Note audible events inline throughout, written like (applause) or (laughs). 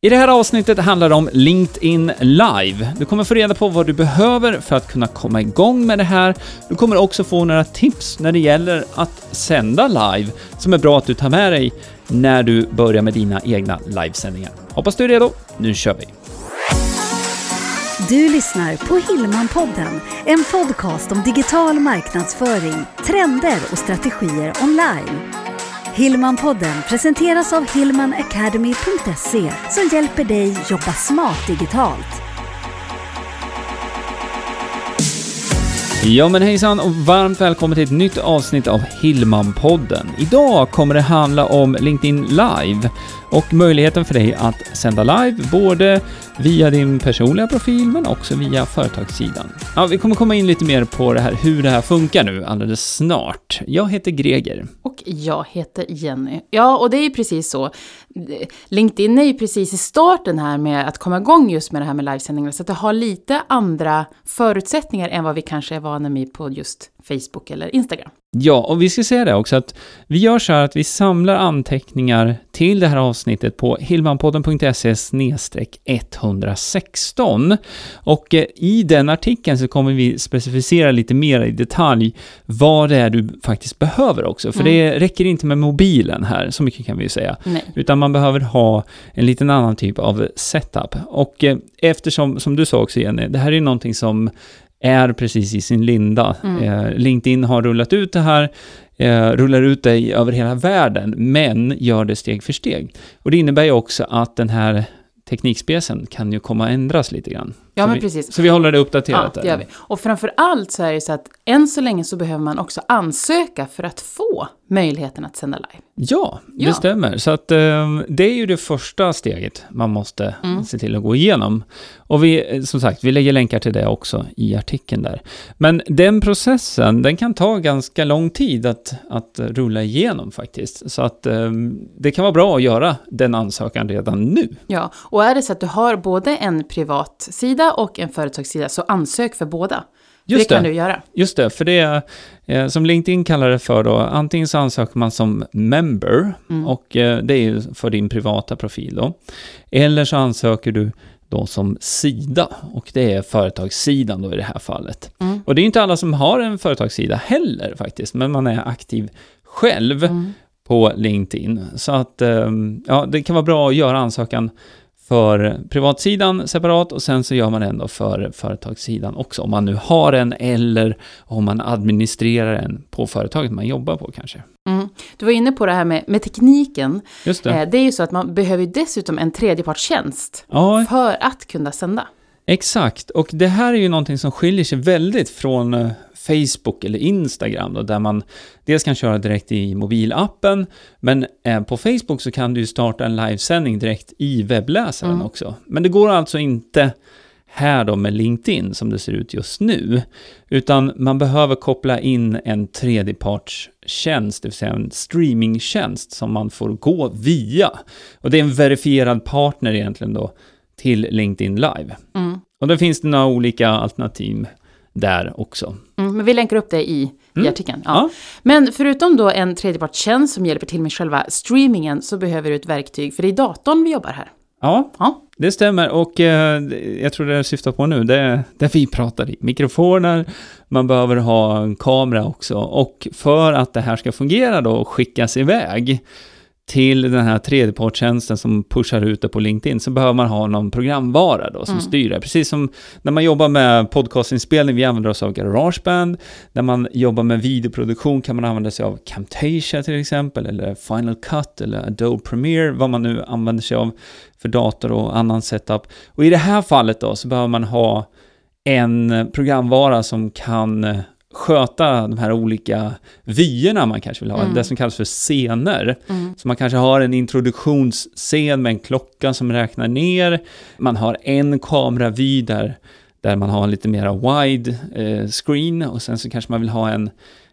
I det här avsnittet handlar det om LinkedIn Live. Du kommer få reda på vad du behöver för att kunna komma igång med det här. Du kommer också få några tips när det gäller att sända live som är bra att du tar med dig när du börjar med dina egna livesändningar. Hoppas du är redo. Nu kör vi! Du lyssnar på Hillmanpodden, en podcast om digital marknadsföring, trender och strategier online. Hillmanpodden presenteras av hillmanacademy.se som hjälper dig jobba smart digitalt. Ja men hejsan och varmt välkommen till ett nytt avsnitt av Hillmanpodden. Idag kommer det handla om LinkedIn Live och möjligheten för dig att sända live både via din personliga profil men också via företagssidan. Ja, vi kommer komma in lite mer på det här, hur det här funkar nu alldeles snart. Jag heter Greger. Och jag heter Jenny. Ja, och det är ju precis så. LinkedIn är ju precis i starten här med att komma igång just med det här med livesändningar, så att det har lite andra förutsättningar än vad vi kanske är vana med på just Facebook eller Instagram. Ja, och vi ska säga det också att vi gör så här att vi samlar anteckningar till det här avsnittet på hilmanpodden.se 116. Och eh, i den artikeln så kommer vi specificera lite mer i detalj vad det är du faktiskt behöver också. För mm. det räcker inte med mobilen här, så mycket kan vi ju säga. Nej. Utan man behöver ha en liten annan typ av setup. Och eh, eftersom, som du sa också Jenny, det här är någonting som är precis i sin linda. Mm. Eh, LinkedIn har rullat ut det här, eh, rullar ut det över hela världen, men gör det steg för steg. Och det innebär ju också att den här teknikspecen kan ju komma att ändras lite grann. Ja, så men vi, precis. Så vi håller det uppdaterat ja, det gör vi. Och framför allt så är det så att än så länge så behöver man också ansöka för att få möjligheten att sända live. Ja, det Ja. stämmer. Så att eh, det är ju det första steget man måste Mm. se till att gå igenom. Och vi, eh, som sagt, vi lägger länkar till det också i artikeln där. Men den processen, den kan ta ganska lång tid att, att rulla igenom faktiskt. Så att eh, det kan vara bra att göra den ansökan redan nu. Ja, och är det så att du har både en privat sida och en företagssida så ansök för båda. Just för det kan det. du göra. Just det, för det är, eh, som LinkedIn kallar det för då, antingen så ansöker man som member, Mm. och eh, det är ju för din privata profil då. Eller så ansöker du då som sida, och det är företagssidan då i det här fallet. Mm. Och det är inte alla som har en företagssida heller faktiskt, men man är aktiv själv Mm. på LinkedIn. Så att, eh, ja, det kan vara bra att göra ansökan för privatsidan separat och sen så gör man den då för företagssidan också. Om man nu har en eller om man administrerar en på företaget man jobbar på kanske. Mm. Du var inne på det här med, med tekniken. Just det. Eh, det är ju så att man behöver dessutom en tredjepartstjänst Ja, för att kunna sända. Exakt. Och det här är ju någonting som skiljer sig väldigt från eh, Facebook eller Instagram då, där man dels kan köra direkt i mobilappen, men eh, på Facebook så kan du starta en livesändning direkt i webbläsaren Mm. också. Men det går alltså inte här då med LinkedIn som det ser ut just nu, utan man behöver koppla in en tredjepartstjänst, det vill säga en streamingtjänst som man får gå via. Och det är en verifierad partner egentligen då till LinkedIn Live. Mm. Och då finns det några olika alternativ där också. Mm, men vi länkar upp det i, i Mm. artikeln. Ja. Ja. Men förutom då en tredjepartstjänst som hjälper till med själva streamingen så behöver du ett verktyg, för det är datorn vi jobbar här. Ja, Ja. det stämmer. Och eh, jag tror det jag syftar på nu, det är det vi pratar i. Mikrofoner, man behöver ha en kamera också. Och för att det här ska fungera då och skickas iväg till den här tredjepartstjänsten som pushar ut det på LinkedIn så behöver man ha någon programvara då som Mm. styr det. Precis som när man jobbar med podcastinspelning, vi använder oss av Garageband. När man jobbar med videoproduktion kan man använda sig av Camtasia till exempel, eller Final Cut, eller Adobe Premiere, vad man nu använder sig av för dator och annan setup. Och i det här fallet då så behöver man ha en programvara som kan sköta de här olika vyerna man kanske vill ha, Mm. det som kallas för scener. Mm. Så man kanske har en introduktionsscen med en klocka som räknar ner, man har en kameravy där, där man har lite mera wide eh, screen och sen så kanske man vill ha en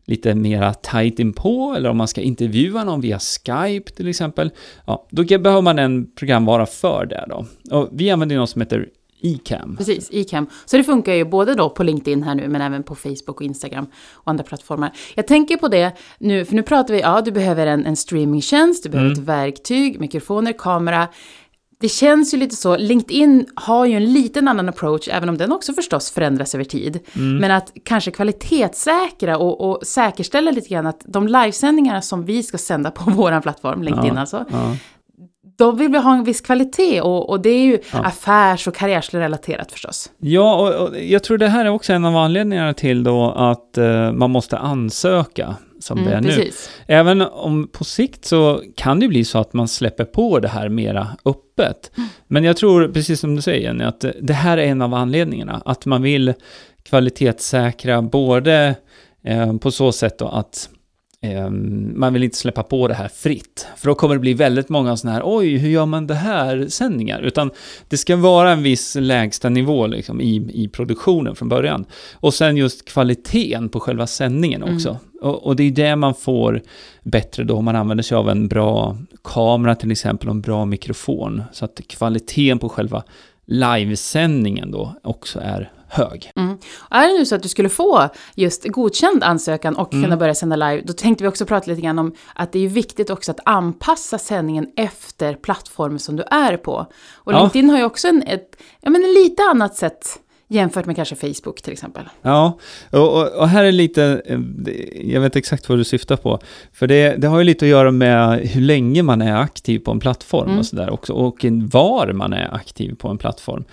lite mera tight inpå, eller om man ska intervjua någon via Skype till exempel, ja, då behöver man en programvara för det då. Och vi använder något som heter Ecamm. Precis, Ecamm. Så det funkar ju både då på LinkedIn här nu, men även på Facebook och Instagram och andra plattformar. Jag tänker på det nu, för nu pratar vi, ja, du behöver en, en streamingtjänst, du behöver Mm. ett verktyg, mikrofoner, kamera. det känns ju lite så, LinkedIn har ju en liten annan approach, även om den också förstås förändras över tid. Mm. Men att kanske kvalitetssäkra och, och säkerställa lite grann att de livesändningarna som vi ska sända på (laughs) vår plattform, LinkedIn Ja, alltså, Ja. Då vill vi ha en viss kvalitet och, och det är ju Ja. affärs och karriärsrelaterat förstås. Ja, och, och jag tror det här är också en av anledningarna till då att eh, man måste ansöka som det är nu. Mm, precis. Även om på sikt så kan det bli så att man släpper på det här mera öppet. Men jag tror, precis som du säger Jenny, att det här är en av anledningarna. Att man vill kvalitetssäkra både eh, på så sätt då att man vill inte släppa på det här fritt. För då kommer det bli väldigt många sådana här, oj, hur gör man det här sändningar? Utan det ska vara en viss lägsta nivå liksom, i, i produktionen från början. Och sen just kvaliteten på själva sändningen också. Och, och det är det man får bättre då om man använder sig av en bra kamera till exempel och en bra mikrofon. Så att kvaliteten på själva livesändningen då också är hög. Mm. Är det nu så att du skulle få just godkänd ansökan och Mm. kunna börja sända live, då tänkte vi också prata lite grann om att det är viktigt också att anpassa sändningen efter plattformen som du är på. Och Ja. LinkedIn har ju också en, ett, ja, men en lite annat sätt jämfört med kanske Facebook till exempel. Ja, och, och, och här är lite, eh, jag vet exakt vad du syftar på. För det, det har ju lite att göra med hur länge man är aktiv på en plattform Mm. och sådär också. Och var man är aktiv på en plattform.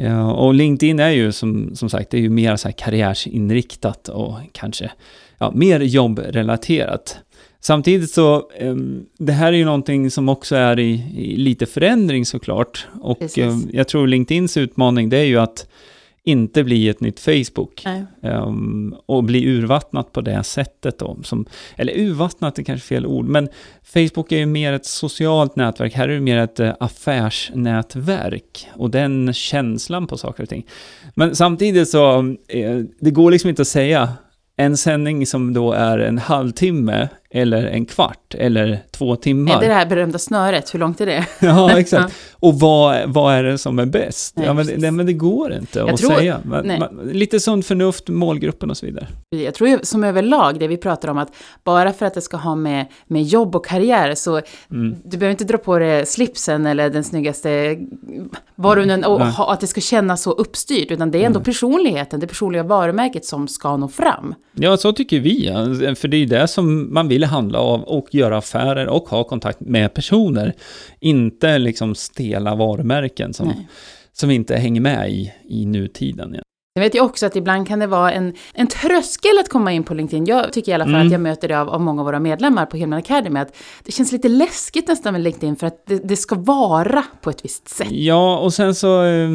Ja, och LinkedIn är ju som, som sagt, det är ju mer så här karriärsinriktat och kanske ja, mer jobbrelaterat. Samtidigt så, em, det här är ju någonting som också är i, i lite förändring såklart. Och Precis. em, jag tror LinkedIns utmaning det är ju att inte bli ett nytt Facebook. Ehm, och bli urvattnat på det sättet då. Som, eller urvattnat är kanske fel ord, men Facebook är ju mer ett socialt nätverk. Här är det mer ett eh, affärsnätverk. Och den känslan på saker och ting. Men samtidigt så, eh, det går liksom inte att säga en sändning som då är en halvtimme eller en kvart eller två timmar. Är det det här berömda snöret, hur långt är det? (laughs) Ja, (laughs) exakt. Och vad, vad är det som är bäst? Nej, ja, men, nej, men det går inte Jag att tror- säga. Man, man, lite sunt förnuft, målgruppen och så vidare. Jag tror ju som överlag, det vi pratar om, att bara för att det ska ha med, med jobb och karriär, så Mm. du behöver inte dra på dig slipsen eller den snyggaste, nu- och ha, att det ska kännas så uppstyrt, utan det är ändå personligheten, det personliga varumärket som ska nå fram. Ja, så tycker vi. För det är det som man vill handla av och göra affärer och ha kontakt med personer. Inte liksom stela varumärken som, Nej. som inte hänger med i, i nutiden. Ja. Jag vet ju också att ibland kan det vara en, en tröskel att komma in på LinkedIn. Jag tycker i alla fall Mm. att jag möter det av, av många av våra medlemmar på Hillman Academy, att det känns lite läskigt nästan med LinkedIn för att det, det ska vara på ett visst sätt. ja, och sen så... eh,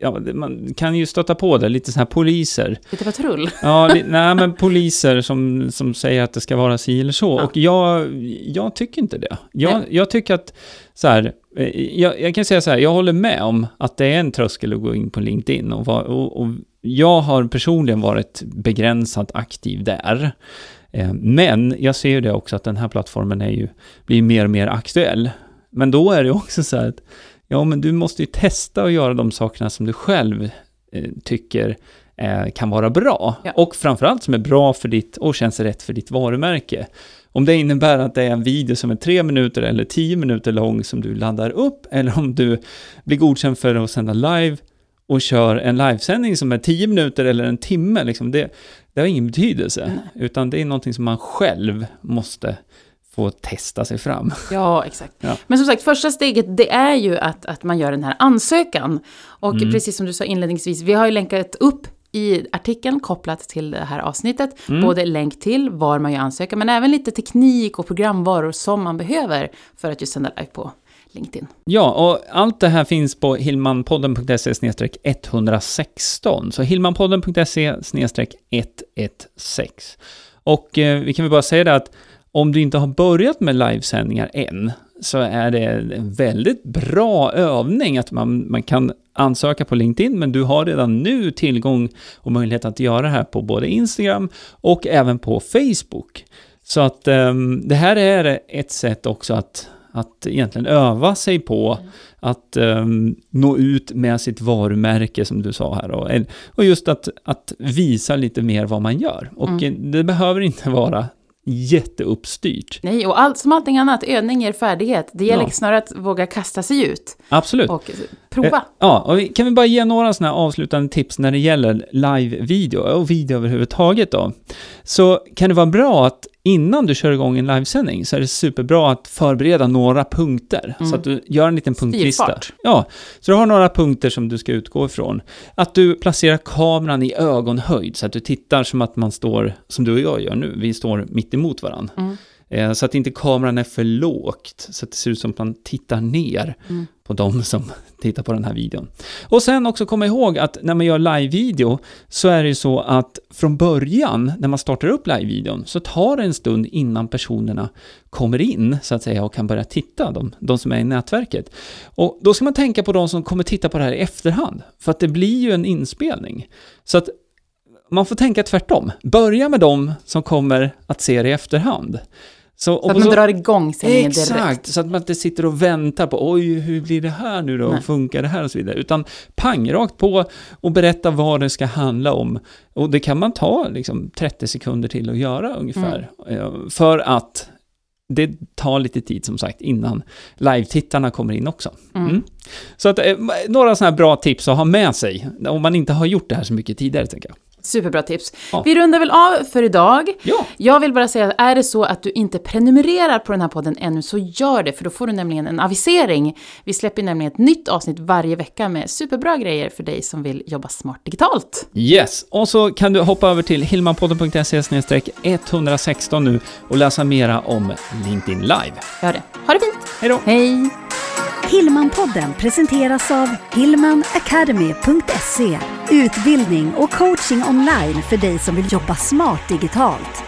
Ja, man kan ju stöta på det, lite så här poliser. Lite patrull. (laughs) Ja, li, nej men poliser som, som säger att det ska vara si eller så. Ja. Och jag, jag tycker inte det. Jag, jag tycker att, så här, eh, jag, jag kan säga så här, jag håller med om att det är en tröskel att gå in på LinkedIn. Och, va- och, och jag har personligen varit begränsat aktiv där. Eh, Men jag ser ju det också att den här plattformen är ju, blir mer och mer aktuell. Men då är det också så här att, ja men du måste ju testa att göra de sakerna som du själv eh, tycker eh, kan vara bra. Ja. Och framförallt som är bra för ditt och känns rätt för ditt varumärke. Om det innebär att det är en video som är tre minuter eller tio minuter lång som du laddar upp, eller om du blir godkänd för att sända live och kör en livesändning som är tio minuter eller en timme, liksom det, det har ingen betydelse. Utan det är någonting som man själv måste få testa sig fram. (laughs) Ja, exakt. Ja. Men som sagt, första steget det är ju att, att man gör den här ansökan. Och Mm. precis som du sa inledningsvis, vi har ju länkat upp i artikeln kopplat till det här avsnittet, Mm. både länk till var man gör ansökan, men även lite teknik och programvaror som man behöver för att just sända live på LinkedIn. Ja, och allt det här finns på hillmanpodden.se 116. Så hillmanpodden.se 116. Och eh, vi kan väl bara säga det att om du inte har börjat med livesändningar än, så är det en väldigt bra övning att man, man kan ansöka på LinkedIn, men du har redan nu tillgång och möjlighet att göra det här på både Instagram och även på Facebook. Så att ehm, det här är ett sätt också att, att egentligen öva sig på att ehm, nå ut med sitt varumärke som du sa här. Och, och just att, att visa lite mer vad man gör. Och Mm. det behöver inte vara jätteuppstyrt. Nej, och allt, som allting annat, övning ger färdighet. Det gäller Ja. snarare att våga kasta sig ut Absolut. och prova. Eh, Ja, och vi- kan vi bara ge några sådana här avslutande tips när det gäller live-video och video överhuvudtaget då? Så kan det vara bra att innan du kör igång en livesändning så är det superbra att förbereda några punkter. Så att du gör en liten punktlista. Styrfart. Ja, så du har några punkter som du ska utgå ifrån. Att du placerar kameran i ögonhöjd så att du tittar som att man står, som du och jag gör nu, vi står mitt emot varandra. Mm. Eh, Så att inte kameran är för lågt, så att det ser ut som att man tittar ner Mm på de som tittar på den här videon. Och sen också komma ihåg att när man gör live-video så är det ju så att från början, när man startar upp live-videon, så tar det en stund innan personerna kommer in, så att säga, och kan börja titta, de, de som är i nätverket. Och då ska man tänka på de som kommer titta på det här i efterhand, för att det blir ju en inspelning. Så att man får tänka tvärtom. Börja med de som kommer att se det i efterhand. Så, Så att man så- drar igång sändningen Exakt, direkt. så att man inte sitter och väntar på oj, hur blir det här nu då? Nej. Funkar det här och så vidare? Utan pang, rakt på och berätta vad det ska handla om. Och det kan man ta liksom 30 sekunder till att göra ungefär. Mm. Eh, För att det tar lite tid som sagt innan live-tittarna kommer in också. Mm. Mm. Så att, eh, några sådana här bra tips att ha med sig om man inte har gjort det här så mycket tidigare, tänker jag. Superbra tips. Ja. Vi rundar väl av för idag. Ja, Jag vill bara säga, är det så att du inte prenumererar på den här podden ännu, så gör det, för då får du nämligen en avisering. Vi släpper nämligen ett nytt avsnitt varje vecka med superbra grejer för dig som vill jobba smart digitalt. Yes, och så kan du hoppa över till hilmanpodden.se 116 nu och läsa mera om LinkedIn Live. Gör det. Ha det fint! Hej då! Hej! Hillmanpodden presenteras av hillmanacademy.se Utbildning och coaching online för dig som vill jobba smart digitalt.